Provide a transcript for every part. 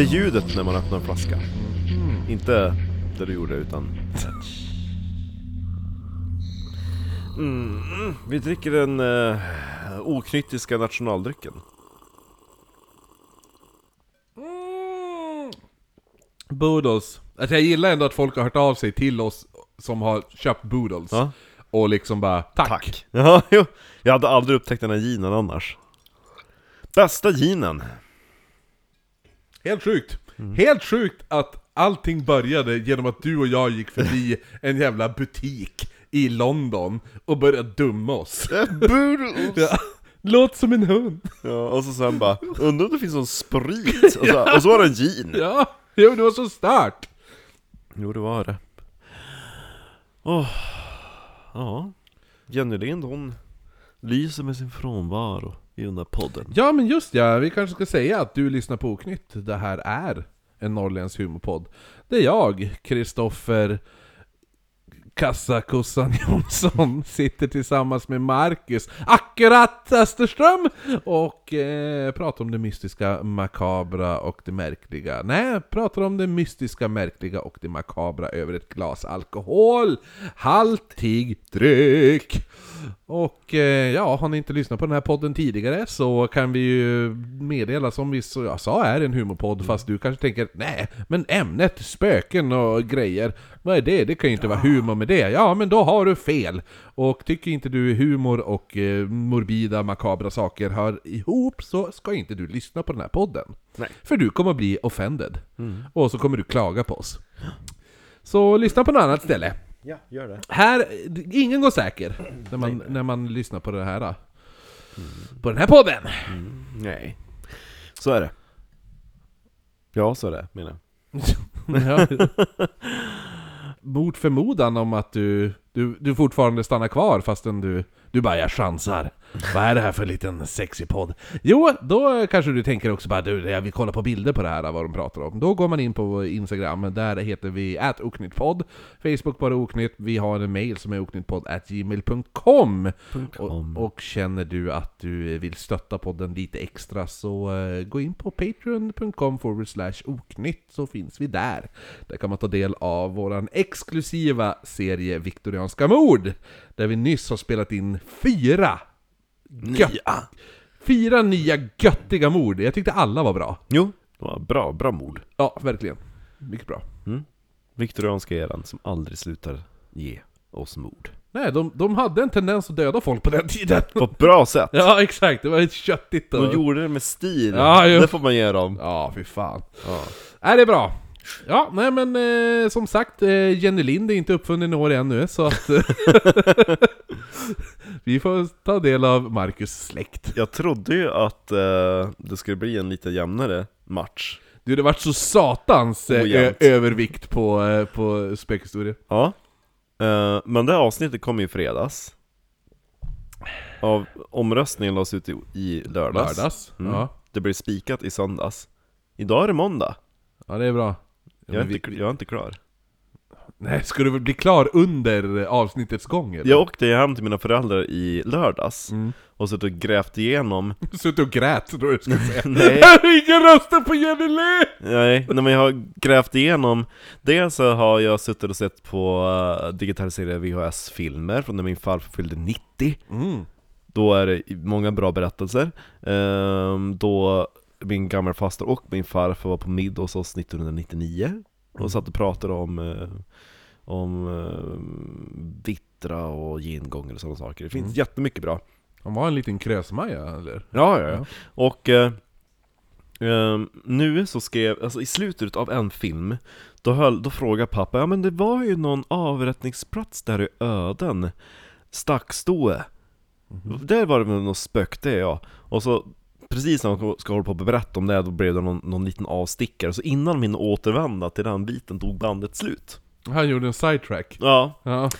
Det ljudet när man öppnar en flaska. Inte det du gjorde utan... Mm, vi dricker den uh, oknyttiska nationaldrycken. Boodles. Alltså jag gillar ändå att folk har hört av sig till oss som har köpt Boodles. Ja. Och liksom bara, tack. Ja, jo. Jag hade aldrig upptäckt den här ginen annars. Bästa ginen. Helt sjukt. Mm. Helt sjukt att allting började genom att du och jag gick förbi en jävla butik i London och började dumma oss. Boodles! Ja. Låt som en hund. Ja, och så sen bara, undrar om det finns någon sprit? Och så, och så var det en gin. Ja, jo, det var så stört. Jo, det var det. Åh, ja. Jenny Lind, hon lyser med sin frånvaro i den där podden. Ja men just ja, vi kanske ska säga att du lyssnar på Oknytt. Det här är en norrländsk humorpodd. Det är jag, Kristoffer Kassakossan Jonsson, sitter tillsammans med Marcus Akkurat Österström och eh, pratar om det mystiska, makabra och det märkliga. Nej, pratar om det mystiska, märkliga och det makabra över ett glas alkohol. Haltig dryck. Och eh, ja, har ni inte lyssnat på den här podden tidigare så kan vi ju meddela som vi så jag sa är en humorpodd fast du kanske tänker nej, men ämnet spöken och grejer, vad är det? Det kan ju inte vara humor med det. Ja, men då har du fel. Och tycker inte du humor och eh, morbida, makabra saker hör ihop så ska inte du lyssna på den här podden. Nej. För du kommer bli offended. Och så kommer du klaga på oss. Så lyssna på något annat ställe. Ja, gör det. Här, ingen går säker när man, när man lyssnar på det här. På den här podden! Nej. Så är det. Ja, så är det, menar jag. Ja. Mot förmodan om att du, du, du fortfarande stannar kvar fastän du, du bara 'jag chansar' Vad är det här för liten sexy podd? Jo, då kanske du tänker också bara du, jag vill kolla på bilder på det här, vad de pratar om. Då går man in på Instagram, där heter vi oknyttpodd. Facebook bara oknytt, vi har en mail som är oknyttpodd.gmail.com och, och känner du att du vill stötta podden lite extra så eh, gå in på patreon.com forward slash oknytt så finns vi där. Där kan man ta del av våran exklusiva serie Viktorianska mord. Där vi nyss har spelat in fyra gött, Fyra nya göttiga mord. Jag tyckte alla var bra. Jo, det var bra, bra mord. Ja, verkligen. Mycket bra. Viktorianska eran som aldrig slutar ge oss mord. Nej, de, de hade en tendens att döda folk på den tiden. På ett bra sätt! Ja, exakt. Det var ett köttigt och... De gjorde det med stil, Ja, det får man ge dem. Ja, fy fan. Ja. Nej, det är bra. Ja, nej men eh, som sagt, eh, Jenny Lind är inte uppfunnen i år ännu, så att... vi får ta del av Marcus släkt. Jag trodde ju att eh, det skulle bli en lite jämnare match. Du, det vart så satans eh, ö- Ojämnt. övervikt på, eh, på spökhistorier. Ja. Eh, men det här avsnittet kom ju i fredags. Av omröstningen lades ut i, i lördags. Lördags. Mm. Ja. Det blev spikat i söndags. Idag är det måndag. ja, det är bra. Jag är, Men inte, vi- jag är inte klar. Nej, ska du bli klar under avsnittets gång eller? Jag åkte hem till mina föräldrar i lördags Mm. och suttit och grävt igenom Suttit och grät, tror jag du ska säga. Nej. Ingen röstar på Jenny Lind! Nej, när jag har grävt igenom Dels så har jag suttit och sett på uh, digitaliserade VHS-filmer från när min farfar fyllde 90 Mm. Då är det många bra berättelser Ehm, Då min gamla faster och min farfar var på middag hos oss 1999 Och satt och pratade om eh, Om uh, vittra och gingångar och sådana saker Det finns Mm. jättemycket bra Han var en liten krösmaja, eller? Ja, ja, Ja. ja. Och eh, ehm, nu så skrev, alltså i slutet av en film, då, höll, då frågade pappa, ja men det var ju någon avrättningsplats där i Öden, Stackstoe. Där var det väl något spökte ja. Och så precis när han ska hålla på att berätta om det, då blev det någon, någon liten avstickare. Så innan min återvända till den biten tog bandet slut. Han gjorde en sidetrack. Ja, Ja.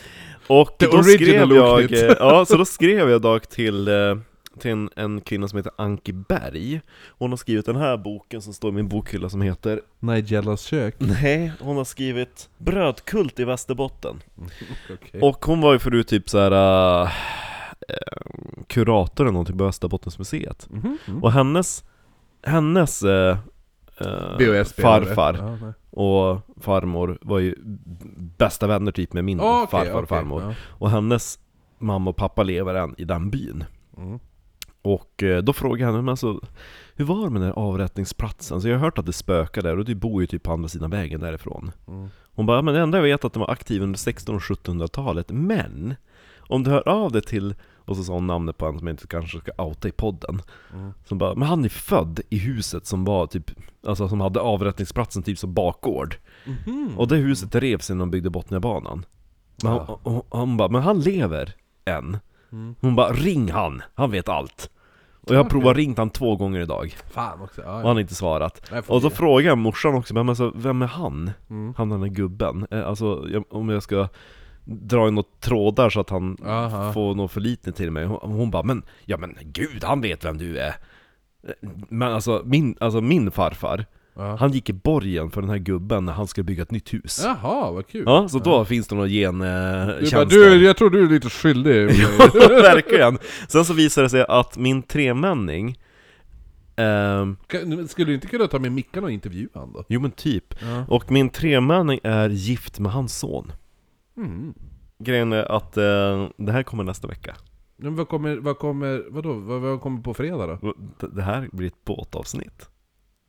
och The då skrev jag, eh, ja, så då skrev jag dag till, eh, till en, en kvinna som heter Anki Berg Hon har skrivit den här boken som står i min bokhylla som heter Nigellas kök. Nej, hon har skrivit Brödkult i Västerbotten Okej. Och hon var ju förut typ såhär uh, kurator eller någonting på Västerbottensmuseet Mhm, mm. Och hennes, hennes eh, eh, farfar Ja, och farmor var ju bästa vänner typ med min Ah, okej, farfar och farmor. ja. Och hennes mamma och pappa lever än i den byn. Mm. Och eh, då frågade jag henne, men alltså, hur var det med den här avrättningsplatsen? Så jag har hört att det spökar där och du bor ju typ på andra sidan vägen därifrån. Mm. Hon bara, men det enda jag vet är att den var aktiv under 1600 och 1700-talet, men om du hör av dig till, och så sa hon namnet på en som jag inte kanske ska outa i podden. Mm. Som bara, men han är född i huset som var typ, alltså som hade avrättningsplatsen typ som bakgård. Mhm. Och det huset revs innan de byggde Botniabanan. Men Ja. hon, hon, bara, men han lever än. Mm. Hon bara, ring han, han vet allt. Och jag har provat ringt han två gånger idag, Fan också, ja, och ja. han har inte svarat. Och då vi- frågar jag morsan också, men alltså, vem är han? Mm. Han den där gubben? Eh, Alltså, jag, om jag ska dra in något trådar så att han Aha. får någon förlitning till mig. Hon, hon bara, men, ja men gud, han vet vem du är. Eh, Men alltså min, alltså min farfar, Ja. han gick i borgen för den här gubben när han skulle bygga ett nytt hus. Jaha, vad kul! Ja, så då finns det någon du bara, gentjänst du, jag tror du är lite skyldig Verkligen! Sen så visade det sig att min tremänning Kan- Skulle du inte kunna ta med Mickan och intervjua han då? Jo men typ, Ja. och min tremänning är gift med hans son Mm. Grejen är att eh, det här kommer nästa vecka Men vad kommer, vad kommer, vadå, vad, vad kommer på fredag då? Det- här blir ett båtavsnitt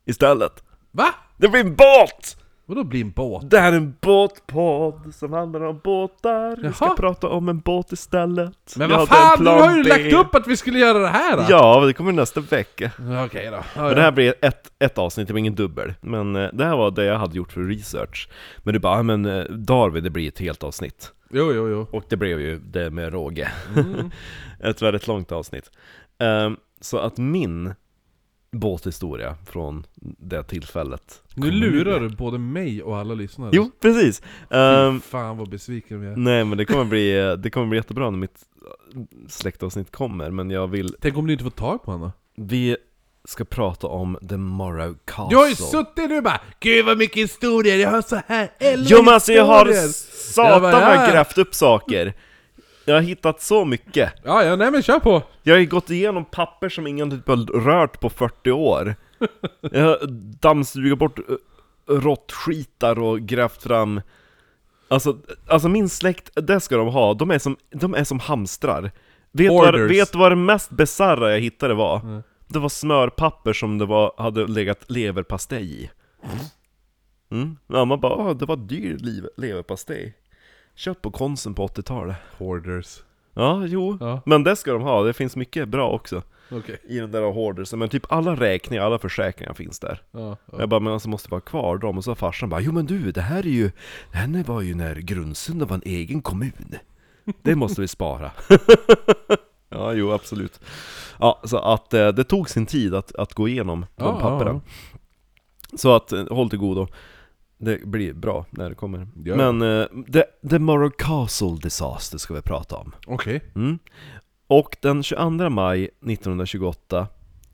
Istället Va? Det blir en båt! Vadå bli en båt? Det här är en båtpodd som handlar om båtar Vi ska Jaha. prata om en båt istället Men Vi vad hade en fan, du plan har ju B. lagt upp att vi skulle göra det här! Då. Ja, det kommer nästa vecka Okej då. Ja, Men ja. det här blir ett, ett avsnitt, det var ingen dubbel. Men eh, det här var det jag hade gjort för research. Men du bara, "Ja, men eh, Darwin, det blir ett helt avsnitt. Jo, jo, jo. Och det blev ju det med råge. Mm. ett väldigt långt avsnitt. Ehm, så att min båthistoria från det tillfället Nu lurar du både mig och alla lyssnare. Jo, precis! Ehm, fan vad besviken vi är. nej men det kommer, bli, det kommer bli jättebra när mitt eh, släktavsnitt kommer, men jag vill... Tänk om du inte får tag på honom? Vi ska prata om The Morrow Castle. Du har ju suttit nu bara Gud vad mycket historier, jag har så här elva Jo men alltså jag har historier." satan Jag bara, "Ja." har grävt upp saker Jag har hittat så mycket. Ja, ja, nej men kör på! Jag har ju gått igenom papper som ingen typ har rört på 40 år. Jag har dammsugit bort eh, råttskitar och grävt fram. Alltså, alltså min släkt, det ska de ha, de är som, de är som hamstrar. Vet du vad, vet vad det mest bisarra jag hittade var? Mm. Det var smörpapper som det var, hade legat leverpastej i. Mm. Ja man bara, "Ah, det var dyr leverpastej Köpt på Konsum på 80-talet Hoarders. Ja, jo, Ja, men det ska de ha, det finns mycket bra också. Okej. i den där hoardersen, men typ alla räkningar, alla försäkringar finns där. Ja, ja. Jag bara, men alltså måste vara kvar dem, och så farsan bara Jo men du, det här är ju, det här var ju när Grundsunda var en egen kommun. Det måste vi spara. Ja, jo absolut. Ja, så att eh, det tog sin tid att, att gå igenom de Ja, pappren Så att, eh, håll till godo Det blir bra när det kommer Ja. Men, eh, the, the Morrow Castle Disaster ska vi prata om Okej. Mm. Och den 22 maj 1928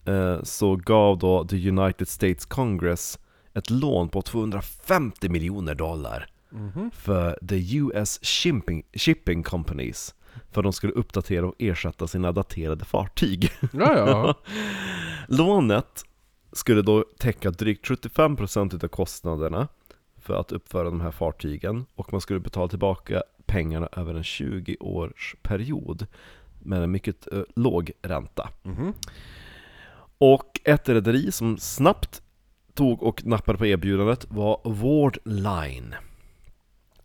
eh, så gav då the United States Congress ett lån på 250 miljoner dollar Mhm. för the US Shipping, Shipping Companies för de skulle uppdatera och ersätta sina daterade fartyg. Ja, ja. Lånet skulle då täcka drygt 75% av kostnaderna för att uppföra de här fartygen och man skulle betala tillbaka pengarna över en 20-års period med en mycket eh, låg ränta. Mhm. Och ett rederi som snabbt tog och nappade på erbjudandet var Ward Line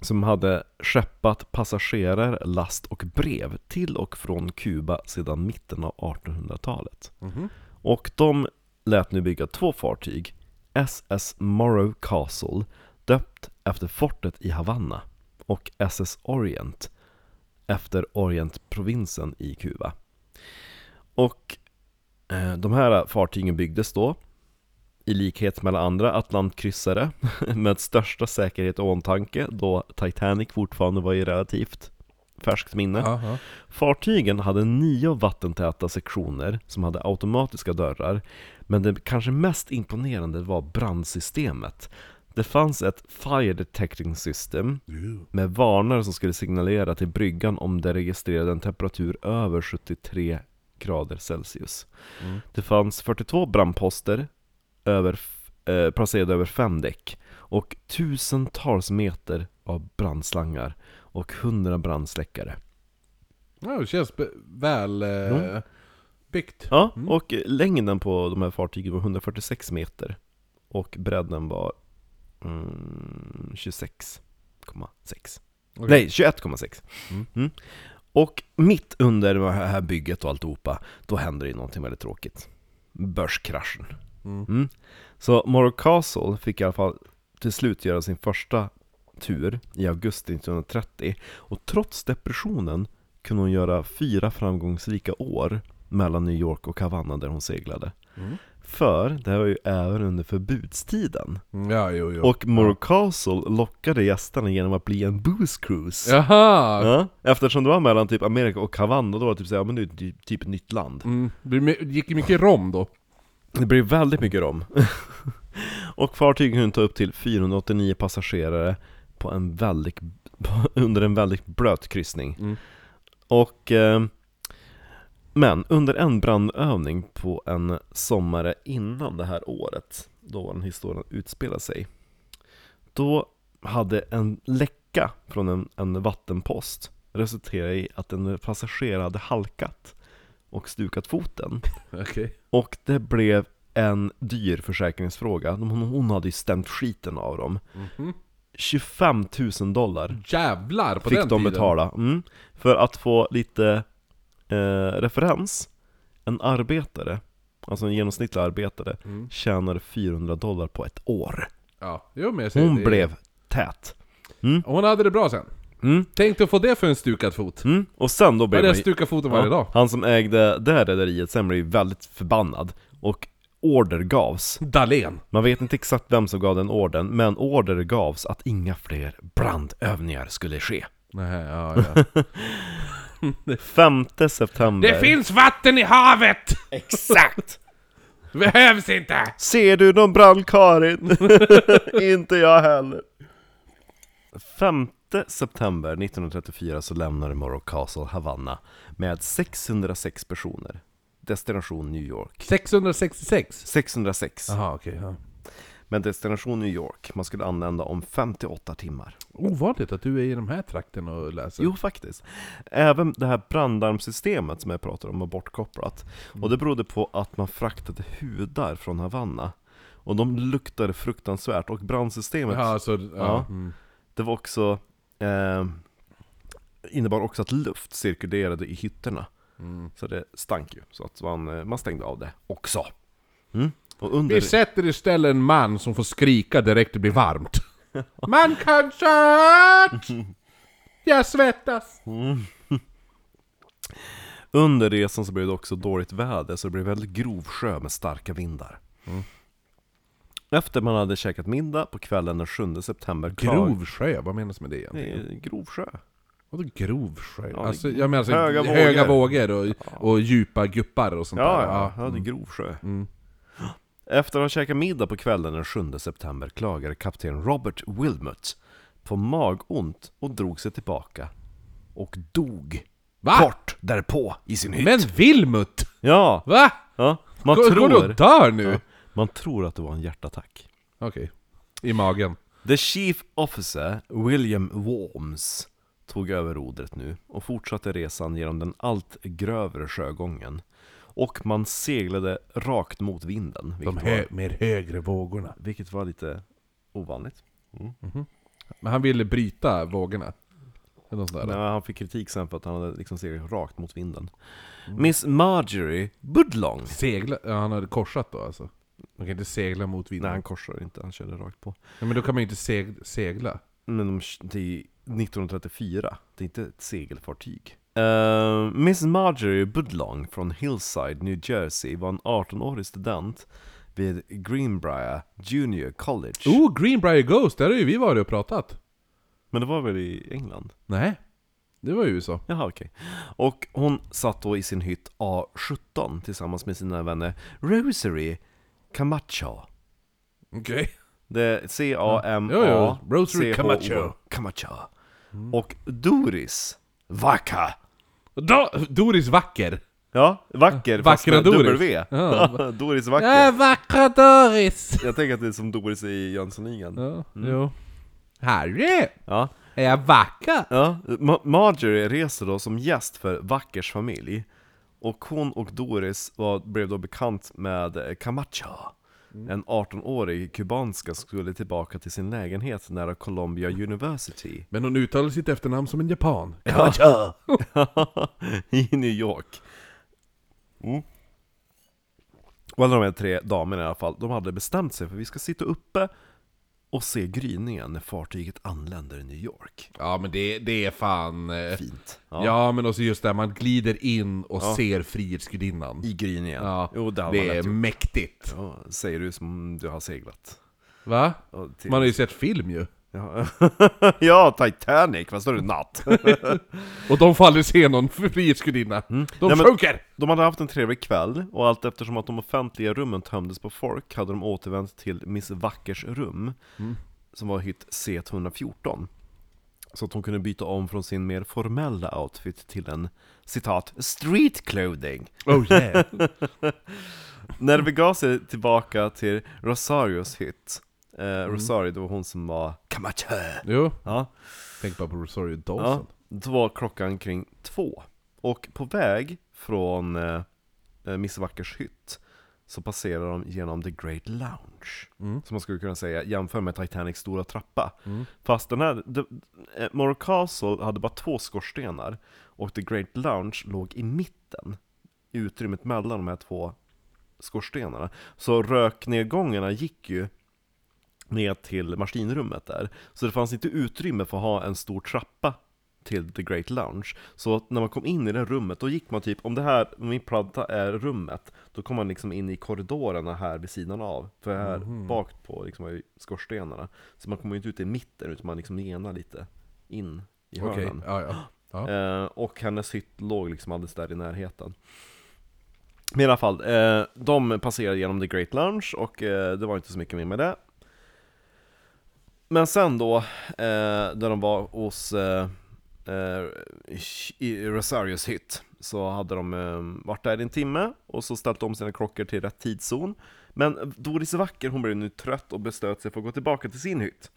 som hade skeppat passagerare, last och brev till och från Kuba sedan mitten av 1800-talet. Mhm. Och de lät nu bygga två fartyg, SS Morrow Castle, döpt efter fortet i Havanna, och SS Orient, efter Orientprovinsen i Kuba. Och eh, de här fartygen byggdes då, i likhet med alla andra Atlantkryssare, med största säkerhet och åtanke, då Titanic fortfarande var i relativt färskt minne. Ja. Fartygen hade nio vattentäta sektioner som hade automatiska dörrar, men det kanske mest imponerande var brandsystemet. Det fanns ett Fire Detecting System med varnare som skulle signalera till bryggan om det registrerade en temperatur över 73 grader Celsius. Mm. Det fanns 42 brandposter över eh, placerad över fem däck och tusentals meter av brandslangar och hundra brandsläckare. Ja, det känns väl eh, Mm. byggt. Ja, Mm. och längden på de här fartygen var 146 meter och bredden var mm, 26,6 Okej. Nej, 21,6 Mm. Mm. Och mitt under det här bygget och alltihopa, då händer det någonting väldigt tråkigt Börskraschen Mm. Mm. Så Morrow Castle fick i alla fall till slut göra sin första tur i augusti 1930 och trots depressionen kunde hon göra fyra framgångsrika år mellan New York och Havanna där hon seglade. För det här var ju även under förbudstiden. Mm, Ja, jo, jo. Och Morrow Castle lockade gästerna genom att bli en booze cruise. Jaha! Ja, eftersom det var mellan typ Amerika och Havanna, då var det typ såhär, ja men det är ty- typ ett nytt land. Mm. Det gick ju mycket rom då. Det blir väldigt mycket rom. och fartyget kunde ta upp till 489 passagerare på en väldigt, på, under en väldigt blöt kryssning. Mm. Och eh, Men under en brandövning på en sommare innan det här året, då den historien utspelade sig, då hade en läcka från en, en vattenpost resulterat i att en passagerare hade halkat och stukat foten. Okej. Och det blev en dyr försäkringsfråga. Hon, hade ju stämt skiten av dem. Mhm. 25 000 dollar Jävlar på fick den de tiden. betala. Mm. För att få lite eh, referens. En arbetare, alltså en genomsnittlig arbetare, Mm. tjänade 400 dollar på ett år. Ja, jo men jag säger Hon det. blev tät. Mm. Hon hade det bra sen. Mm. Tänk att få det för en stukad fot. Mm. Och sen då blev det man, stuka foten varje dag? han som ägde det rederiet sen blev ju väldigt förbannad. Och order gavs Dahlén. Man vet inte exakt vem som gav den orden, men order gavs att inga fler brandövningar skulle ske. Nej, ja, ja. 5 september Det finns vatten i havet! Exakt! Behövs inte! Ser du någon brand Karin? inte jag heller 5 september 1934 så lämnade Morrow Castle Havanna med 606 personer Destination New York 666? 606 Jaha, okej. ja. Men destination New York, man skulle anlända om 58 timmar Ovanligt att du är i de här trakten och läser. Jo, faktiskt. Även det här brandarmsystemet som jag pratade om var bortkopplat. Och det berodde på att man fraktade hudar från Havanna. Och de luktade fruktansvärt, och brandsystemet, Ja, alltså, ja. Ja. Mm. det var också... Eh, innebar också att luft cirkulerade i hytterna. Mm. Så det stank ju, så att man, eh, man stängde av det också. Mm. Under... Vi sätter istället en man som får skrika direkt det blir varmt. Man kan kött! Jag svettas! Under resan så blev det också dåligt väder, så det blev väldigt grov sjö med starka vindar. Mm. Efter man hade käkat middag på kvällen den 7 september Grov sjö, vad menas med det egentligen? är grov sjö. Vadå grov sjö? Ja, alltså, jag menar alltså, höga höga, vågor. vågor, och, och djupa guppar och sånt Ja, där. ja, ja, det är mm. grov sjö. Mm. Efter att ha käkat middag på kvällen den 7 september klagade kapten Robert Wilmot på magont och drog sig tillbaka. Och dog Va? kort därpå i sin hytt. Men Vilmut! Ja, Va? ja man går, går du tror... och dör nu? Ja, man tror att det var en hjärtattack. Okej. I magen. The Chief Officer, William Worms, tog över rodret nu och fortsatte resan genom den allt grövre sjögången. Och man seglade rakt mot vinden, De vilket, hö var, mer högre vågorna. vilket var lite ovanligt. Men han ville bryta vågorna. Eller. Men han fick kritik sen för att han hade liksom seglat rakt mot vinden. Miss Marjorie Budlong, Segla? Ja, han hade korsat då alltså? Man kan inte segla mot vinden? nej han korsade inte, han körde rakt på. Ja, men då kan man ju inte seg segla. Men de, det är 1934, det är inte ett segelfartyg. Eh, Miss Marjorie Budlong från Hillside, New Jersey var en 18-årig student vid Greenbrier Junior College. Oh, Greenbrier Ghost! Där har ju vi varit och pratat. Men det var väl i England? Nej. Det var i USA. Jaha okej. Och hon satt då i sin hytt A17 tillsammans med sina vänner Rosary Camacho. Okej. Det är C-A-M-A. Rosary C-H-O- Camacho. Camacho. Och Doris Vaca. Do Doris Vacker. Ja, vacker fast Vackra med Doris. W. Ja. Doris vacker. Ja, vackra Doris! Jag tänker att det är som Doris i Jönssonligan. Ja, jo. Harry! Ja. Är jag vacker? Ja, Ma- Marjorie reser då som gäst för Vackers familj Och hon och Doris var, blev då bekant med eh, Camacho En 18-årig kubanska skulle tillbaka till sin lägenhet nära Columbia University Men hon uttalar sitt efternamn som en japan. Ja. I New York mm. Och alla de här tre damerna i alla fall, de hade bestämt sig för att vi ska sitta uppe och se gryningen när fartyget anländer i New York Ja men det, det är fan... eh, Fint Ja. men också just där man glider in och Ja. ser Frihetsgudinnan. I gryningen. Ja, jo, det, man det är lätt gjort. mäktigt. Ja, säger du som du har seglat. Va? Ja, till- Man har ju sett film ju. Ja. ja, Titanic, vad står det? Natt? Och de får aldrig se någon frihetsgudinna. De Mm. Nej, men- sjunker! De hade haft en trevlig kväll, och allt eftersom att de offentliga rummen tömdes på folk hade de återvänt till Miss Vackers rum, Mm. som var hytt C114. Så att hon kunde byta om från sin mer formella outfit till en, citat, 'street clothing' Oh yeah. När det begav sig tillbaka till Rosarios hytt, eh, Mm. Rosario, det var hon som var Camacho. jo, Ja, tänk bara på Rosario Dawson. ja, då var klockan kring två. Och på väg från eh, eh, Miss Vackers hytt så passerar de genom The Great Lounge. Mm. Som man skulle kunna säga, jämför med Titanics stora trappa. Mm. Fast den här, the, eh, Morro Castle hade bara två skorstenar. Och The Great Lounge låg i mitten. I utrymmet mellan de här två skorstenarna. Så röknedgångarna gick ju ner till maskinrummet där. Så det fanns inte utrymme för att ha en stor trappa till The Great Lounge. Så att när man kom in i det rummet, då gick man typ, om det här, min platta är rummet, då kom man liksom in i korridorerna här vid sidan av. För här bak på liksom skorstenarna. Så man kommer ju inte ut i mitten, utan man liksom genar lite in i hörnen. ja ja. ja. Eh, och hennes hytt låg liksom alldeles där i närheten. Men i alla fall, eh, de passerade genom The Great Lunch och eh, det var inte så mycket mer med det. Men sen då, eh, där de var hos eh, eh, i Rosarios hytt, så hade de eh, varit där i en timme och så ställt om sina klockor till rätt tidszon. Men Doris Vacker, hon blev nu trött och beslöt sig för att gå tillbaka till sin hytt.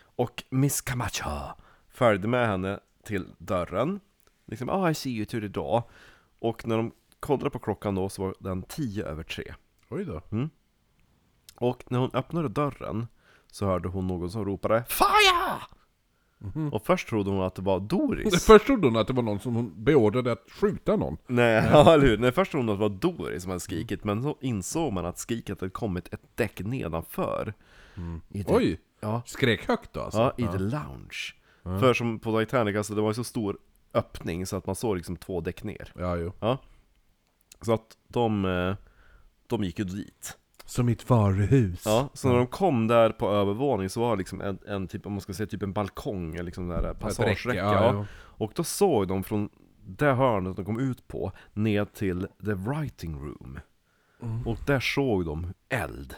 Och Miss Camacho följde med henne till dörren. Liksom, ah, I see you to the door. Och när de kollade på klockan då så var den tio över tre. Oj då. Och när hon öppnade dörren så hörde hon någon som ropade FIRE! Och först trodde hon att det var Doris. Först trodde hon att det var någon som hon beordrade att skjuta någon. Nej, ja, eller hur? Nej, först trodde hon att det var Doris som hade skrikit, men så insåg man att skriket hade kommit ett däck nedanför. I the, Oj! Ja, Skrek högt då alltså? ja, i the lounge. För som på Titanic, alltså det var ju så stor öppning så att man såg liksom två däck ner. Ja, jo. Ja. Så att de, eh, de gick ju dit. Som mitt varuhus. Ja, så när de kom där på övervåningen så var det liksom en, en typ, om man ska säga typ en balkong, eller liksom där passageräcke. ja, Ja. Och då såg de från det hörnet de kom ut på, ner till the writing room. Mm. Och där såg de eld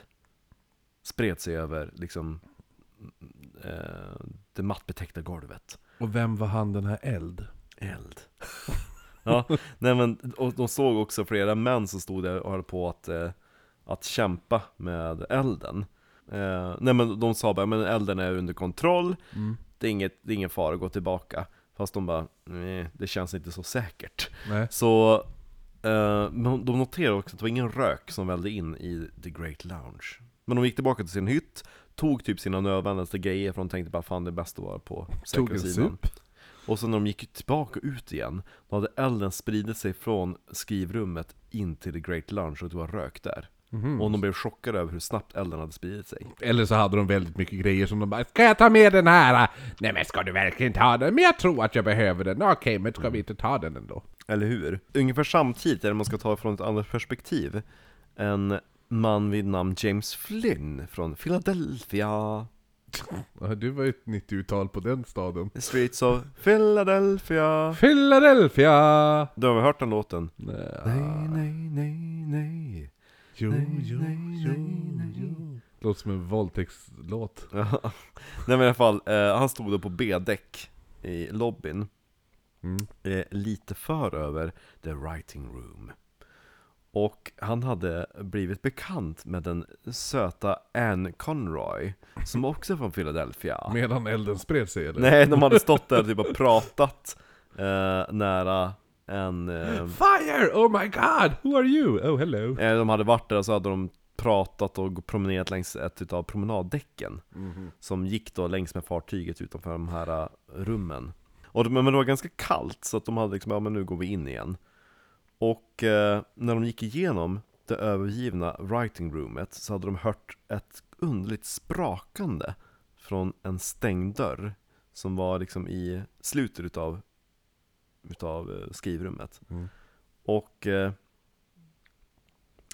spred sig över liksom eh, det mattbetäckta golvet. Och vem var han den här eld? Eld. ja, nej men, och de såg också flera män som stod där och höll på att, eh, att kämpa med elden. Eh, nej men de sa bara, men elden är under kontroll, det, är inget, det är ingen fara att gå tillbaka. Fast de bara, nej, det känns inte så säkert. Nej. Så eh, de noterade också att det var ingen rök som vällde in i The Great Lounge. Men de gick tillbaka till sin hytt, tog typ sina nödvändigaste grejer för de tänkte bara fan det är bäst att vara på säkra sidan. Och så när de gick tillbaka ut igen, då hade elden spridit sig från skrivrummet in till The Great Lounge och det var rök där. Mhm. Och de blev chockade över hur snabbt elden hade spridit sig. Eller så hade de väldigt mycket grejer som de bara Ska jag ta med den här? Nej men ska du verkligen ta den? Men jag tror att jag behöver den. Okej, men ska vi inte ta den ändå? Eller hur? Ungefär samtidigt, eller man ska ta från ett annat perspektiv, en man vid namn James Flynn från Philadelphia. Ja, Du var ju ett nytt uttal på den staden. The streets of Philadelphia. Philadelphia! Du har väl hört den låten? Nej, Nej, nej, nej, nej. Jo, Nej, jo, nej, jo, nej, jo. Låter som en våldtäktslåt. Ja. Nej men i alla fall, eh, han stod då på B-däck i lobbyn eh, lite för över the writing room. Och han hade blivit bekant med den söta Anne Conroy, som också är från Philadelphia. Medan elden spred sig eller? Nej, de hade stått där och typ och pratat eh, nära en... Eh, Fire! Oh my god! Who are you? Oh hello! eh, de hade varit där och så hade de pratat och promenerat längs ett utav promenaddäcken. Som gick då längs med fartyget utanför de här eh, rummen. Och, men det var ganska kallt, så att de hade liksom, ja men nu går vi in igen. Och eh, när de gick igenom det övergivna writing roomet så hade de hört ett underligt sprakande från en stängd dörr som var liksom i slutet utav, utav eh, skrivrummet. Mm. Och eh,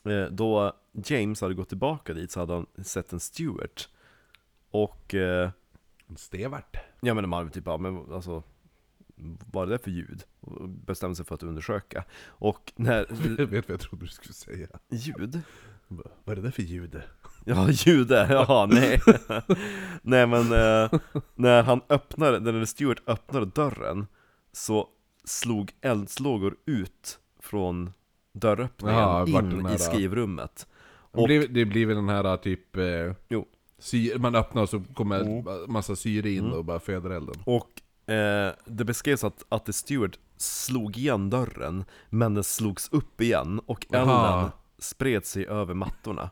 eh, då James hade gått tillbaka dit så hade han sett en steward. Och eh, En stevart. Ja men de hade typ bara, men alltså Vad är det för ljud? Och bestämde sig för att undersöka Och när, Jag vet vad jag trodde du skulle säga. ljud? Vad är det där för ljud? Ja, ljudet, ja nej Nej men, eh, när han öppnade, när Stuart öppnade dörren Så slog eldslågor ut från dörröppningen Ja, in här- i skrivrummet Det blir, det blir väl den här typ... Eh, Jo. sy, man öppnar och så kommer Mm. massa syre in Mm. och bara föder elden. Och eh, det beskrevs att, att The Steward slog igen dörren Men den slogs upp igen och elden Aha. spred sig över mattorna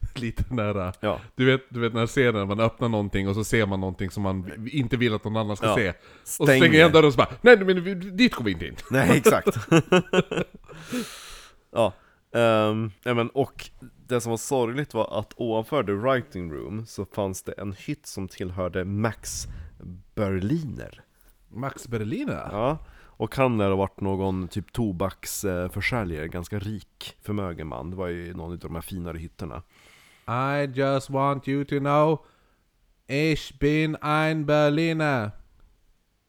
Lite nära. Ja, Du vet, du vet när jag ser när man öppnar någonting och så ser man någonting som man inte vill att någon annan ska Ja. se. Och så stänger igen dörren och så bara Nej men dit går vi inte in. Nej, exakt. ja, ja men, och det som var sorgligt var att ovanför the writing room så fanns det en hytt som tillhörde Max Berliner. Max Berliner? Ja, och han lär ha varit någon typ tobaksförsäljare, ganska rik, förmögen man. Det var ju någon av de här finare hytterna. I just want you to know Ich bin ein Berliner.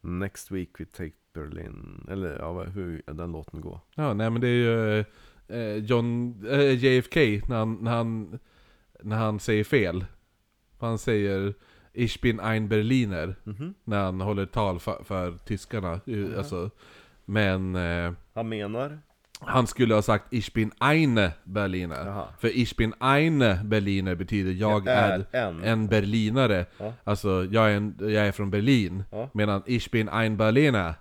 Next week we take Berlin, eller ja, hur den låten gå? Ja, nej men det är ju eh, John, eh, JFK när han, när, han, när han säger fel. Han säger Ich bin ein Berliner Mhm. när han håller tal för, för tyskarna. Eh, Alltså, men eh, Han menar? han skulle ha sagt Ich bin eine Berliner. Jaha. För Ich bin eine Berliner betyder jag är är, en. en berlinare. Ja. Alltså jag är, en, jag är från Berlin. Ja. Medan Ich bin ein Berliner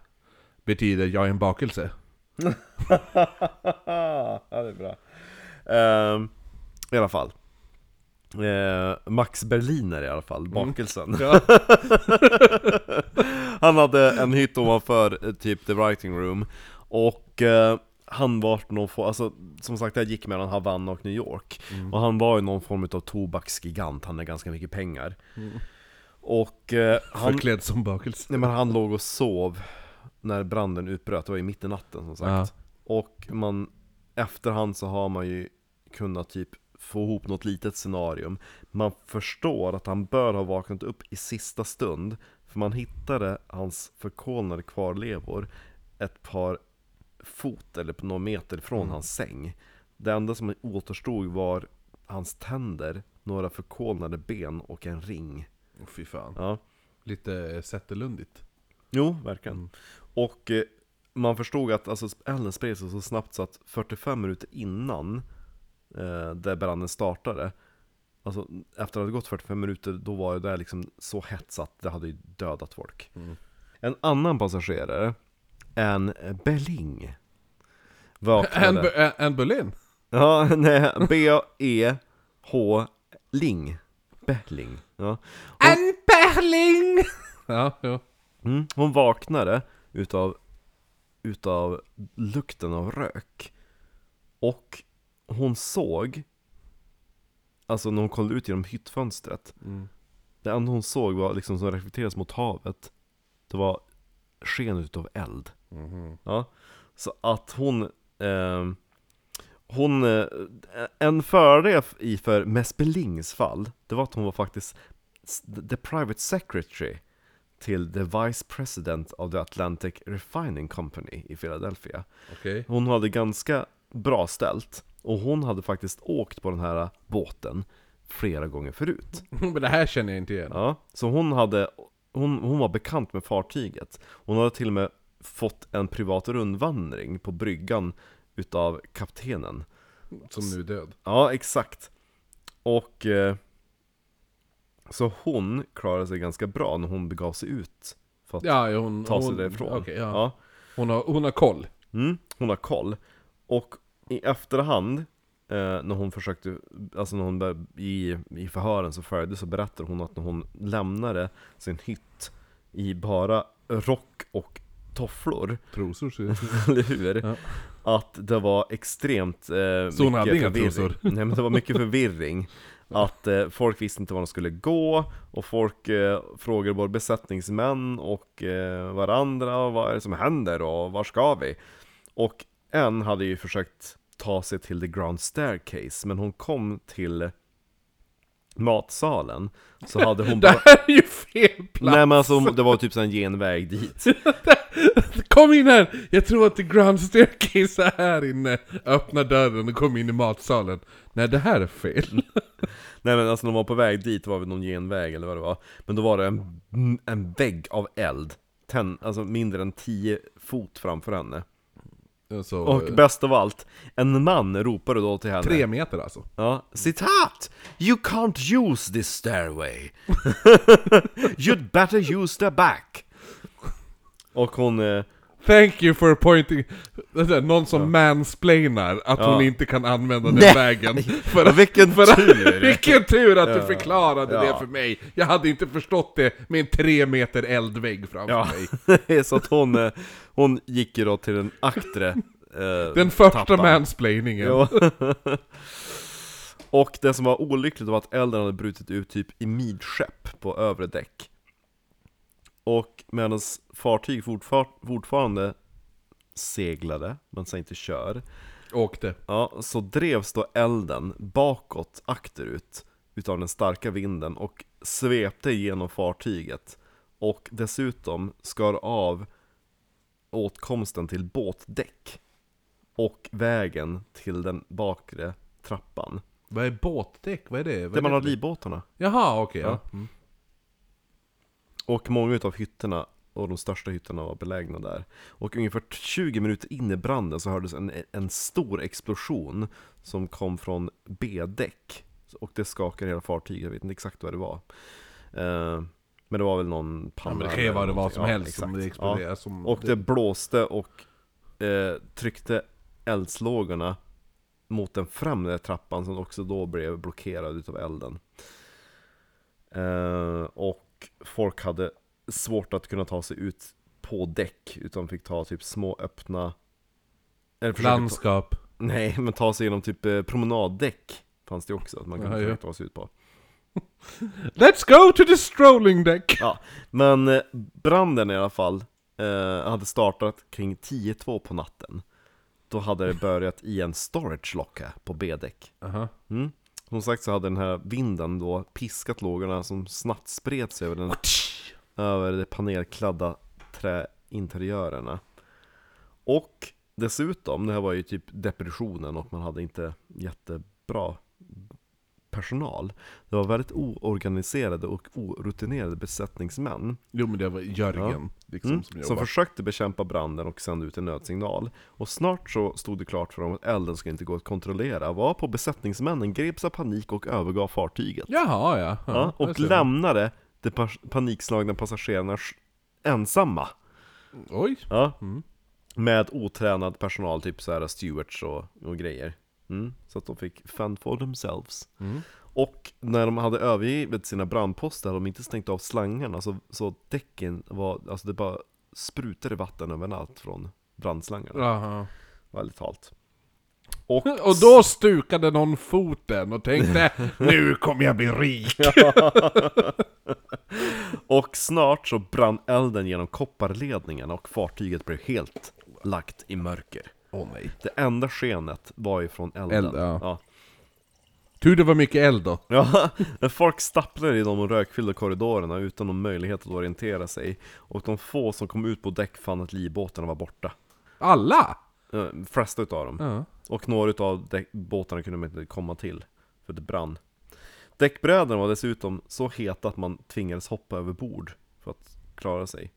betyder jag är en bakelse. ja, det är bra. Ehm, I alla fall. Eh, Max Berliner i alla fall, bakelsen. Ja. han hade en hytt ovanför eh, typ the writing room. Och eh, han var någon form, alltså som sagt jag gick mellan Havanna och New York. Och han var ju någon form av tobaksgigant, han hade ganska mycket pengar. Och eh, han, Förklädd som bakelse. nej, men han låg och sov när branden utbröt, det var ju mitt i natten som sagt. Och man, efterhand så har man ju kunnat typ få ihop något litet scenarium. Man förstår att han bör ha vaknat upp i sista stund, för man hittade hans förkolnade kvarlevor ett par fot eller på några meter från Mm. hans säng. Det enda som återstod var hans tänder, några förkolnade ben och en ring. Åh, Fy fan. Ja. Lite Zetterlundigt. Jo, verkligen. Mm. Och eh, man förstod att alltså, elden spred sig så snabbt så att 45 minuter innan eh, där branden startade Alltså efter att det hade gått 45 minuter, då var det liksom så hett att det hade ju dödat folk. Mm. En annan passagerare, en Belling, En, vaknade. En Berlin? Ja, nej, B-E-H Ling. Belling. Ja. En Berling! Ja, ja. Mm, hon vaknade utav, utav lukten av rök. Och hon såg, alltså när hon kollade ut genom hyttfönstret, Mm. det enda hon såg var liksom som reflekteras mot havet, det var sken utav eld. Mhm. Ja, så att hon, eh, hon, eh, en fördel i för Mespelings fall, det var att hon var faktiskt the private secretary till the vice president of the Atlantic Refining Company i Philadelphia. Okej. Hon hade ganska bra ställt, och hon hade faktiskt åkt på den här båten flera gånger förut. Men det här känner jag inte igen. Ja, så hon hade, hon, hon var bekant med fartyget. Hon hade till och med fått en privat rundvandring på bryggan utav kaptenen. Som nu är död. Ja, exakt. Och eh, så hon klarade sig ganska bra när hon begav sig ut för att Ja, hon... ta sig hon, därifrån. okej, ja. Ja. Hon, har, hon har koll. Mm, hon har koll. Och i efterhand, eh, när hon försökte, alltså när hon bör, i, i förhören så följde så berättar hon att när hon lämnade sin hytt i bara rock och tofflor, Trosor ser eller hur? Ja. Att det var extremt eh, Så hon hade inga trosor? Nej men det var mycket förvirring. Att eh, folk visste inte var de skulle gå, och folk eh, frågade både besättningsmän och eh, varandra, vad är det som händer och var ska vi? Och en hade ju försökt ta sig till the ground staircase, men hon kom till matsalen, så hade hon Det bara... här är ju fel plats! Nej men alltså det var typ en genväg dit. Kom in här! Jag tror att the grand staircase är här inne. Öppna dörren och kom in i matsalen. Nej, det här är fel. Nej men alltså de var på väg dit var det någon genväg eller vad det var Men då var det en, en vägg av eld Ten, Alltså mindre än 10 fot framför henne Så, Och eh, bäst av allt, en man ropade då till henne tre meter alltså. Ja, citat! You can't use this stairway You'd better use the back Och hon, eh, Thank you for pointing... Någon som mansplainar att Ja. hon inte kan använda den Nej. vägen. För Ja, vilken för tur. vilken tur att du Ja. förklarade Ja. det för mig! Jag hade inte förstått det med en tre meter eldvägg framför ja mig. Så att hon, eh, hon gick ju då till den aktre eh, Den första tappan. mansplainingen. Ja. Och det som var olyckligt var att elden hade brutit ut typ i midskepp på övre däck. Och medan fartyg fortfar fortfarande seglade, men sen inte kör, Åkte. ja, så drevs då elden bakåt, akterut, utav den starka vinden och svepte genom fartyget. Och dessutom skar av åtkomsten till båtdäck och vägen till den bakre trappan. Vad är båtdäck? Vad är det? Vad Där är man det? har livbåtarna. Jaha, okej. ja. Ja. Mm. Och många utav hytterna, och de största hytterna var belägna där. Och ungefär 20 minuter in i branden så hördes en, en stor explosion som kom från B-däck. Och det skakade hela fartyget, jag vet inte exakt vad det var. Eh, men det var väl någon Ja, panna men det kan ju vara vad som Ja, helst som exakt. det exploderar Ja. som... Och det blåste och eh, tryckte eldslågorna mot den främre trappan som också då blev blockerad utav elden. Eh, och folk hade svårt att kunna ta sig ut på däck, utan fick ta typ små öppna... Eller försöka ta, Landskap. nej, men ta sig genom typ eh, promenaddäck fanns det också, att man kunde Ja, ja. ta sig ut på. Let's go to the strolling deck! Ja, men eh, branden i alla fall eh, hade startat kring 10-2 på natten. Då hade det börjat i en storage locka på B-däck. Aha. Mm. Som sagt så hade den här vinden då piskat lågorna som snabbt spred sig över, den, över de panelkladda träinteriörerna. Och dessutom, det här var ju typ depressionen och man hade inte jättebra personal. Det var väldigt oorganiserade och orutinerade besättningsmän Jo men det var Jörgen liksom, mm, som som försökte bekämpa branden och sände ut en nödsignal. Och snart så stod det klart för dem att elden skulle inte gå att kontrollera, varpå besättningsmännen greps av panik och övergav fartyget. Jaha ja. ja, Ja, och lämnade de panikslagna passagerarna ensamma. Oj. Ja, Mm. med otränad personal, typ så här stewards och, och grejer. Mm, så att de fick fend for themselves. Mm. Och när de hade övergivit sina brandposter hade de inte stängt av slangarna, så, så däcken var, alltså det bara sprutade vatten överallt från brandslangarna. Jaha. Väldigt halt. Och, Och då stukade någon foten och tänkte Nu kommer jag bli rik! och snart så brann elden genom kopparledningen och fartyget blev helt lagt i mörker. Åh nej. Det enda skenet var ju från elden. Eld, ja. ja. Tur det var mycket eld då. Ja, men folk stapplade i de rökfyllda korridorerna utan någon möjlighet att orientera sig. Och de få som kom ut på däck fann att livbåtarna var borta. Alla! Eh, flesta utav dem. Ja. Och några utav däck- båtarna kunde man inte komma till, för det brann. Däckbrädorna var dessutom så heta att man tvingades hoppa över bord för att klara sig.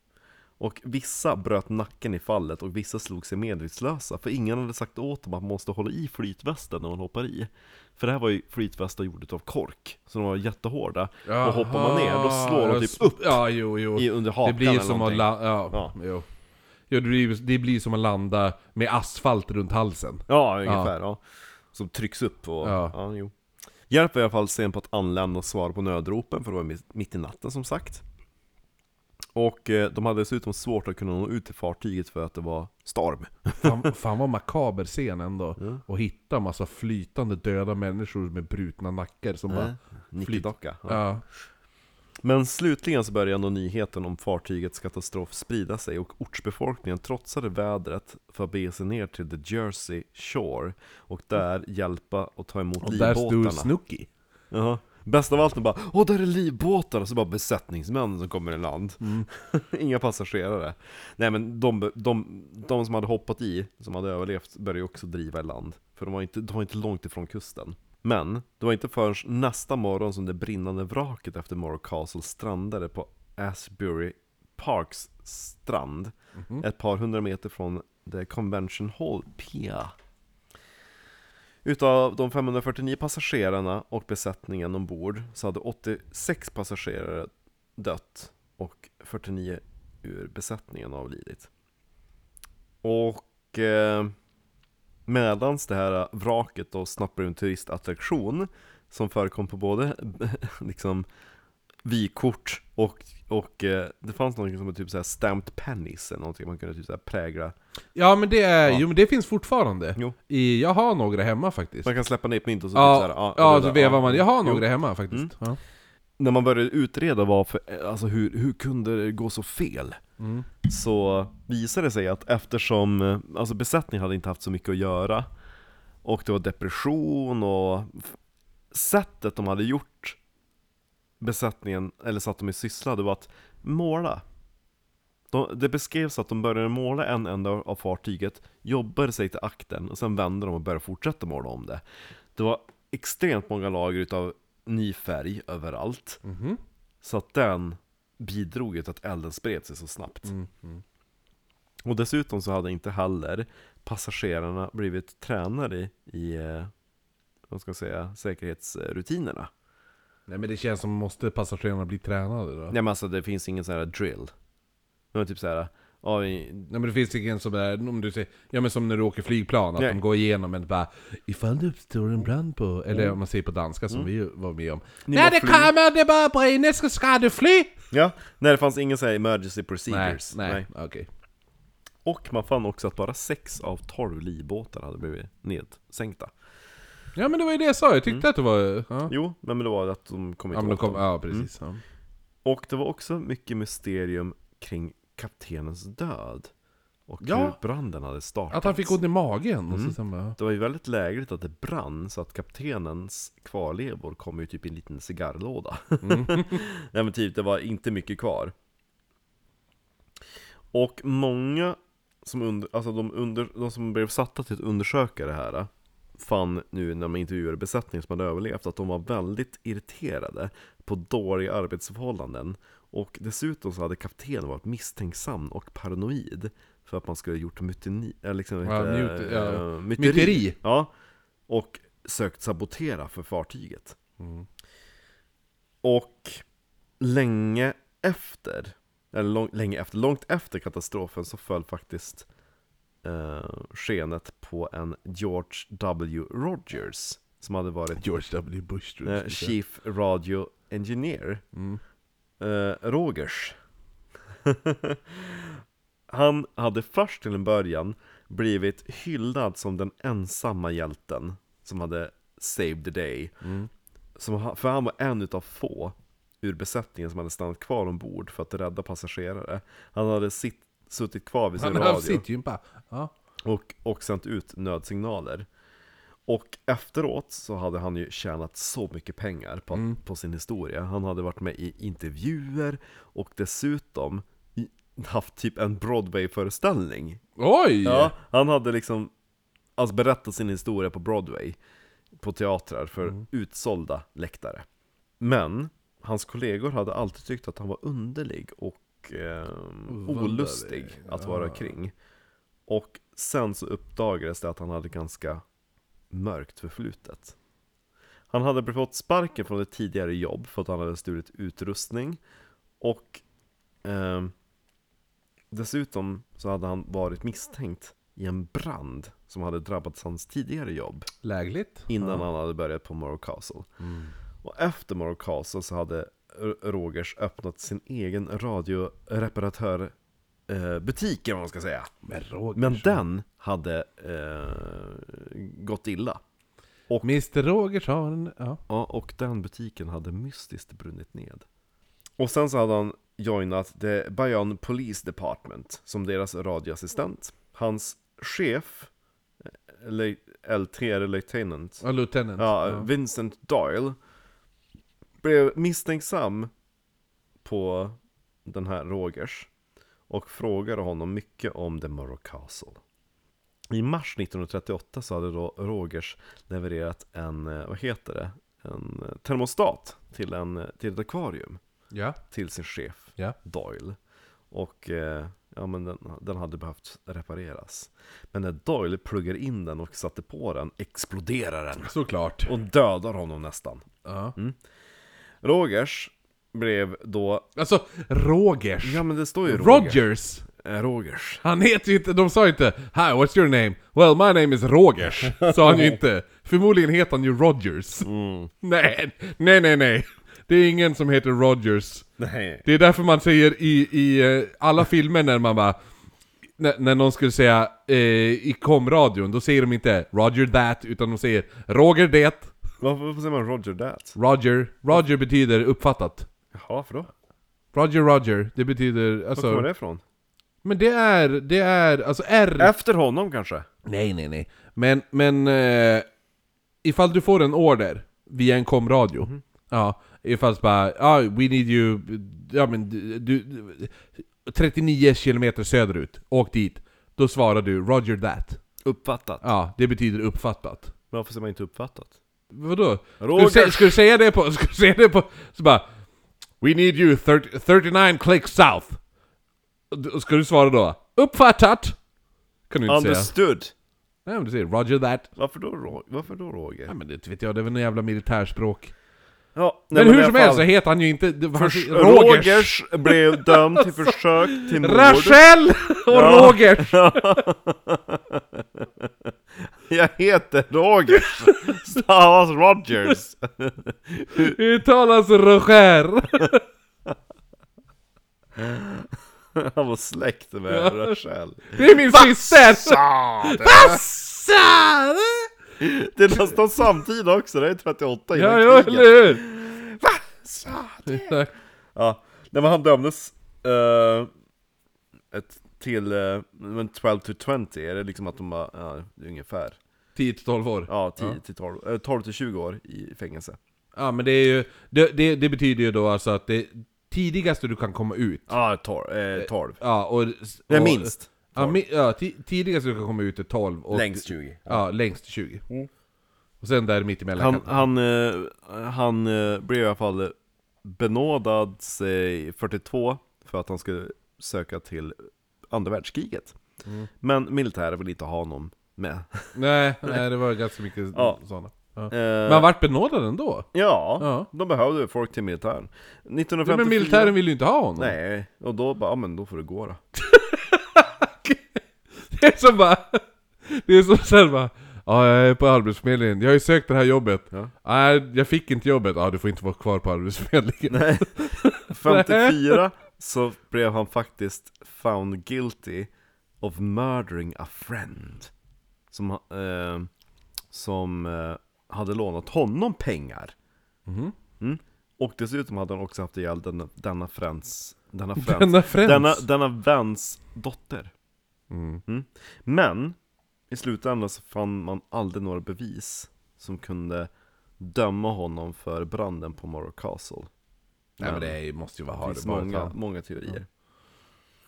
Och vissa bröt nacken i fallet och vissa slog sig medvetslösa För ingen hade sagt åt dem att man måste hålla i flytvästen när man hoppar i För det här var ju flytvästar gjorda av kork Så de var jättehårda Och hoppar man ner, då slår de typ upp Ja, jo, jo. i, under Det hakan blir ju eller som att någonting. la- ja, Ja. Jo. Jo, det blir, det blir som att landa med asfalt runt halsen. Ja, ungefär ja. Som trycks upp och, Ja. ja. jo. Hjälp var i alla fall sen på att anlända och svara på nödropen, för det var mitt i natten som sagt. Och eh, de hade dessutom svårt att kunna nå ut till fartyget för att det var storm. Fan, fan vad makaber scen ändå. Ja. Och hitta massa flytande döda människor med brutna nackar som bara... Nickedocka. Ja. Ja. Men slutligen så började ändå nyheten om fartygets katastrof sprida sig och ortsbefolkningen trotsade vädret för att bege sig ner till the Jersey Shore och där hjälpa och ta emot Och där livbåtarna. stod Snooki. Jaha. Bäst av allt är bara Åh, där är livbåtar! Och så bara besättningsmän som kommer i land. Mm. Inga passagerare. Nej men de, de, de som hade hoppat i, som hade överlevt, började ju också driva i land. För de var, inte, de var inte långt ifrån kusten. Men, det var inte förrän nästa morgon som det brinnande vraket efter Morrow Castle strandade på Asbury Parks strand. Mhm. Ett par hundra meter från The Convention Hall Pier. Utav de 549 passagerarna och besättningen ombord så hade 86 passagerare dött och 49 ur besättningen avlidit. Och eh, medans det här vraket då snappade en turistattraktion som förekom på både liksom vykort och, och eh, det fanns något som var typ såhär stamped pennies eller någonting man kunde typ såhär prägla Ja men det är, Ja. jo men det finns fortfarande. Jo. I, jag har några hemma faktiskt. Man kan släppa ner ett mynt och så Ja, typ såhär, ja, det så där, vevar man. Jag har Jo. några hemma faktiskt. Ja. När man började utreda varför, alltså hur, hur kunde det gå så fel? Mm. Så visade det sig att eftersom, alltså besättningen hade inte haft så mycket att göra Och det var depression och Sättet de hade gjort besättningen, eller satt de i syssla, det var att måla de, Det beskrevs att de började måla en ända av fartyget, jobbade sig till akten och sen vände de och började fortsätta måla om det Det var extremt många lager utav ny färg överallt Mhm. Så att den bidrog ju till att elden spred sig så snabbt Mm. Mm. och dessutom så hade inte heller passagerarna blivit tränade i, i eh, vad ska jag säga, säkerhetsrutinerna. Nej men det känns som måste passagerarna bli tränade då? Nej men alltså det finns ingen sån här drill. Det var typ så här, ja, Nej men det finns ingen som är, om du säger, ja men som när du åker flygplan, att Nej. de går igenom en bara Ifall det uppstår en brand på, eller Mm. om man säger på danska som vi var med om Ni När det fly. kommer, det bara brinner, ska, ska du fly? ja, nej det fanns ingen sån här emergency procedures. nej, okej Och man fann också att bara 6 av 12 livbåtar hade blivit nedsänkta. Ja men det var ju det jag sa, jag tyckte att det var... Ja, Jo, men det var att de kom ja inte men de åt kom, dem. ja precis ja. Och det var också mycket mysterium kring kaptenens död. Och Ja. hur branden hade startats. Att han fick ont i magen, och Mm. så sen bara... Det var ju väldigt lägligt att det brann så att kaptenens kvarlevor kom ju typ i en liten cigarrlåda. Mm. Nej men typ, det var inte mycket kvar. Och många som, under, alltså de, under, de som blev satta till att undersöka det här fann nu när de intervjuade besättningen som hade överlevt att de var väldigt irriterade på dåliga arbetsförhållanden. Och dessutom så hade kaptenen varit misstänksam och paranoid för att man skulle ha gjort mutini, liksom, Ja, mut- ja. Eh, myteri. Myteri! Ja, och sökt sabotera för fartyget. Mm. Och länge efter, eller lång, länge efter, långt efter katastrofen så föll faktiskt eh, skenet på en George W. Rogers som hade varit George W. Bush eh. Chief Radio Engineer Mm. eh, Rogers. Han hade först till en början blivit hyllad som den ensamma hjälten som hade saved the day. Mm. Som, för han var en utav få ur besättningen som hade stannat kvar ombord för att rädda passagerare. Han hade sitt, suttit kvar vid sin Han radio sitt gympa. Ja. och, och sänt ut nödsignaler. Och efteråt så hade han ju tjänat så mycket pengar på, Mm. på sin historia. Han hade varit med i intervjuer och dessutom haft typ en Broadway-föreställning. Oj! Ja, han hade liksom alltså berättat sin historia på Broadway på teatrar för Mm. utsålda läktare. Men hans kollegor hade alltid tyckt att han var underlig och Ovanlig, olustig att vara ja. kring. Och sen så uppdagades det att han hade ganska mörkt förflutet. Han hade fått sparken från ett tidigare jobb för att han hade stulit utrustning. Och ehm, dessutom så hade han varit misstänkt i en brand som hade drabbat hans tidigare jobb. Lägligt? Innan han hade börjat på Morrow Castle. Och efter Morrow Castle så hade Rogers öppnat sin egen radioreparatör eh, butik eller vad man ska säga. Men den hade eh, gått illa. Mr Rogers har en... Ja. Ja, och den butiken hade mystiskt brunnit ned. Och sen så hade han joinat The Bayonne Police Department som deras radioassistent. Hans chef, eh, Le- LT, eller Lieutenant, Ja, Lieutenant. Ja, Vincent Doyle blev misstänksam på den här Rogers och frågade honom mycket om The Morrow Castle. I mars 1938 så hade då Rogers levererat en, eh, vad heter det, en eh, termostat till, en, eh, till ett akvarium Ja. till sin chef Ja. Doyle. Och ja, men den, den hade behövt repareras. Men när Doyle pluggar in den och satte på den exploderar den Såklart. och dödar honom nästan. Ja. Rogers blev då... Alltså, Rogers. Ja men det står ju Rogers. Rogers. Eh, Rogers. Han heter ju inte, de sa ju inte Hi, what's your name? Well, my name is Rogers. Sa han ju inte. Förmodligen heter han ju Rogers. Nej, nej, nej, nej. Det är ingen som heter Rogers. Nej. Det är därför man säger i, i eh, alla filmer när man bara... När, när någon skulle säga eh, i komradion, då säger de inte Roger that, utan de säger Roger det. Varför, varför säger man Roger that? Roger. Roger betyder uppfattat. Jaha, för då? Roger Roger, det betyder Var alltså... kommer det ifrån? Men det är, det är, alltså R... Efter honom kanske? Nej, nej, nej. Men, men... Eh, ifall du får en order via en komradio. Ja, ifall bara ja, we need you... Ja men du... du 39 kilometer söderut, åk dit. Då svarar du 'Roger that' Uppfattat. Ja, det betyder uppfattat. Varför säger man inte uppfattat? Vadå? Ska du, ska du säga det på... Ska du säga det på... Så bara... We need you 30, 39 clicks south. Ska du svara då? Uppfattat! Kan du inte säga. Understood. Nej men du säger 'Roger that' Varför då, Varför då Roger? Ja men det vet jag, det är väl en jävla militärspråk. Ja, Men, nej, i hur som helst så heter han ju inte... han- Rogers! Rogers blev dömd till försök till mord. Rachel och Ja. Rogers! Jag heter Rogers. Stavas alltså, Rogers. Uttalas Roger. Han var släkt med ja. Rachel. Det är min syster! Vassar! Det är nästan samtida också, det är 38 innan kriget. Ja, eller hur? Vassar! Ja, när han dömdes uh, ett, till eh, uh, 12 to 20, är det liksom att de bara, ja, ungefär. 10 till 12 år? Ja, 10 till 12, 12 eh, till 20 år i fängelse. Ja men det är ju, det, det, det betyder ju då alltså att det tidigaste du kan komma ut Ja, 12. Eh, eh Ja, och... och Nej, minst. Ja, mi, ja, ti- tidigast du kan komma ut är 12 och... Längst 20. Ja, längst 20. Mm. Och sen där mittemellan Han, han, eh, han eh, blev i alla fall benådad sig 42 för att han skulle söka till andra världskriget. Mm. Men militären vill inte ha honom med Nej, nej, det var ganska mycket Ja. sådana. Ja. Eh, Men han vart benådad ändå? Ja, Ja. de behövde folk till militären 1954 Men militären vill ju inte ha honom. Nej, och då bara, ja men då får det gå då Det är som bara... Det är som såhär bara... Ja, jag är på arbetsförmedlingen. Jag har ju sökt det här jobbet. Ja. Nej, jag fick inte jobbet. Ja, du får inte vara kvar på arbetsförmedlingen. Nej 54 så blev han faktiskt found guilty of murdering a friend Som, eh, som eh, hade lånat honom pengar Mhm. mm. Och dessutom hade han också haft ihjäl denna, denna friends Denna friends Denna friends. Denna, denna väns dotter Mm. Men i slutändan så fann man aldrig några bevis som kunde döma honom för branden på Morrow Castle Nej men det är, måste ju vara Det ha finns det bara många, många teorier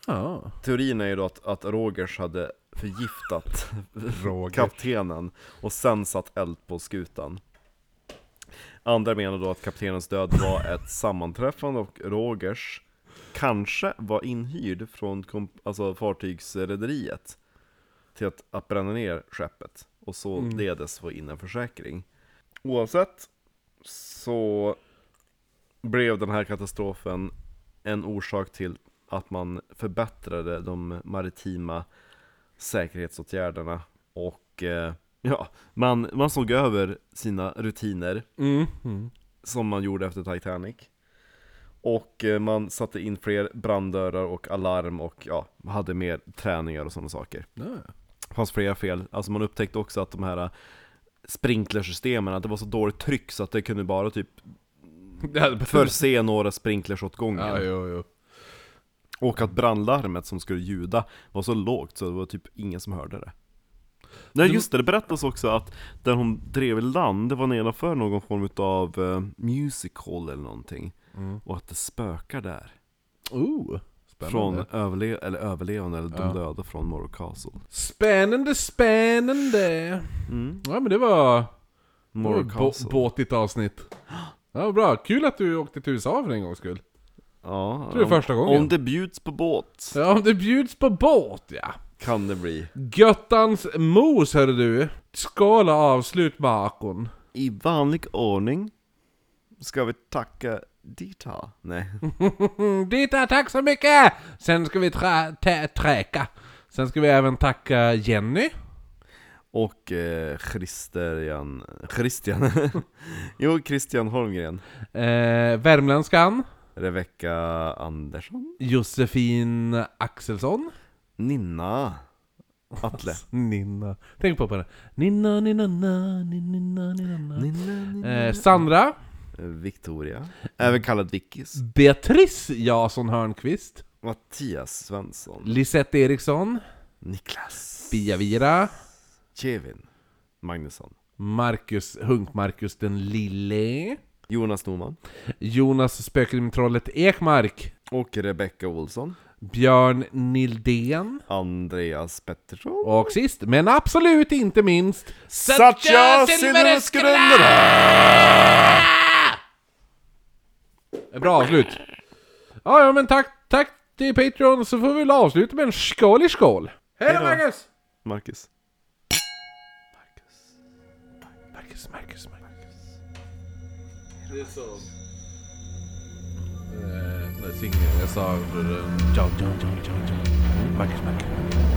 Ja. Teorin är ju då att, att Rogers hade förgiftat Rogers. kaptenen och sen satt eld på skutan Andra menar då att kaptenens död var ett sammanträffande och Rogers kanske var inhyrd från alltså fartygsrederiet till att, att bränna ner skeppet och således få in en försäkring. Oavsett så blev den här katastrofen en orsak till att man förbättrade de maritima säkerhetsåtgärderna och eh, ja, man, man såg över sina rutiner Mm. Mm. som man gjorde efter Titanic. Och eh, man satte in fler branddörrar och alarm och ja, hade mer träningar och sådana saker. Ja. Fanns flera fel, alltså man upptäckte också att de här eh, sprinklersystemen, att det var så dåligt tryck så att det kunde bara typ förse några sprinklers åt gången. Ja, jo, jo. Och att brandlarmet som skulle ljuda var så lågt så det var typ ingen som hörde det. Nej just det, det berättas också att där hon drev i land, det var nedanför någon form av uh, music hall eller någonting. Mm. Och att det spökar där. Oh, spännande. Från överle eller överlevande, eller de Ja. döda från Morro Castle. Spännande, spännande! Mm. Ja men det var, Morro Castle. båtigt avsnitt. Ja, bra. Kul att du åkte till USA för en gångs skull. Ja, tror det är om- första gången. Om det bjuds på båt, Ja, om det bjuds på båt ja. kan det bli. Göttans mos hörru du. Och avslut makon. I vanlig ordning ska vi tacka Dita. Nej. Mm, Dita, tack så mycket! Sen ska vi tä- träka. Sen ska vi även tacka Jenny. Och eh, Christian... Christian? jo, Christian Holmgren. Eh, värmländskan. Rebecka Andersson. Josefin Axelsson. Ninna. Atle. Ninna. Tänk på det. Ninna, ninna, na, ninna, ninna, ninna. Ninna, ninna. Eh, Sandra. Victoria. Även kallad Vickis. Beatrice Jason Hörnqvist. Mattias Svensson. Lisette Eriksson. Niklas. Pia-Vira. Kevin. Magnusson. Marcus, Hunk-Marcus den lille. Jonas Norman. Jonas Spökrimtrollet Ekmark. Och Rebecka Olsson. Björn Nildén. Andreas Pettersson. Och sist, men absolut inte minst, Satya Silverskrunder! Bra avslut! Ja, ja men tack, tack till Patreon så får vi väl avsluta med en skål i skål! Hej då då. Marcus! Marcus. Marcus, Marcus, Marcus. Det är så... Eh, när jag singel, jag sa... John, John, John, John, John. Marcus, Marcus.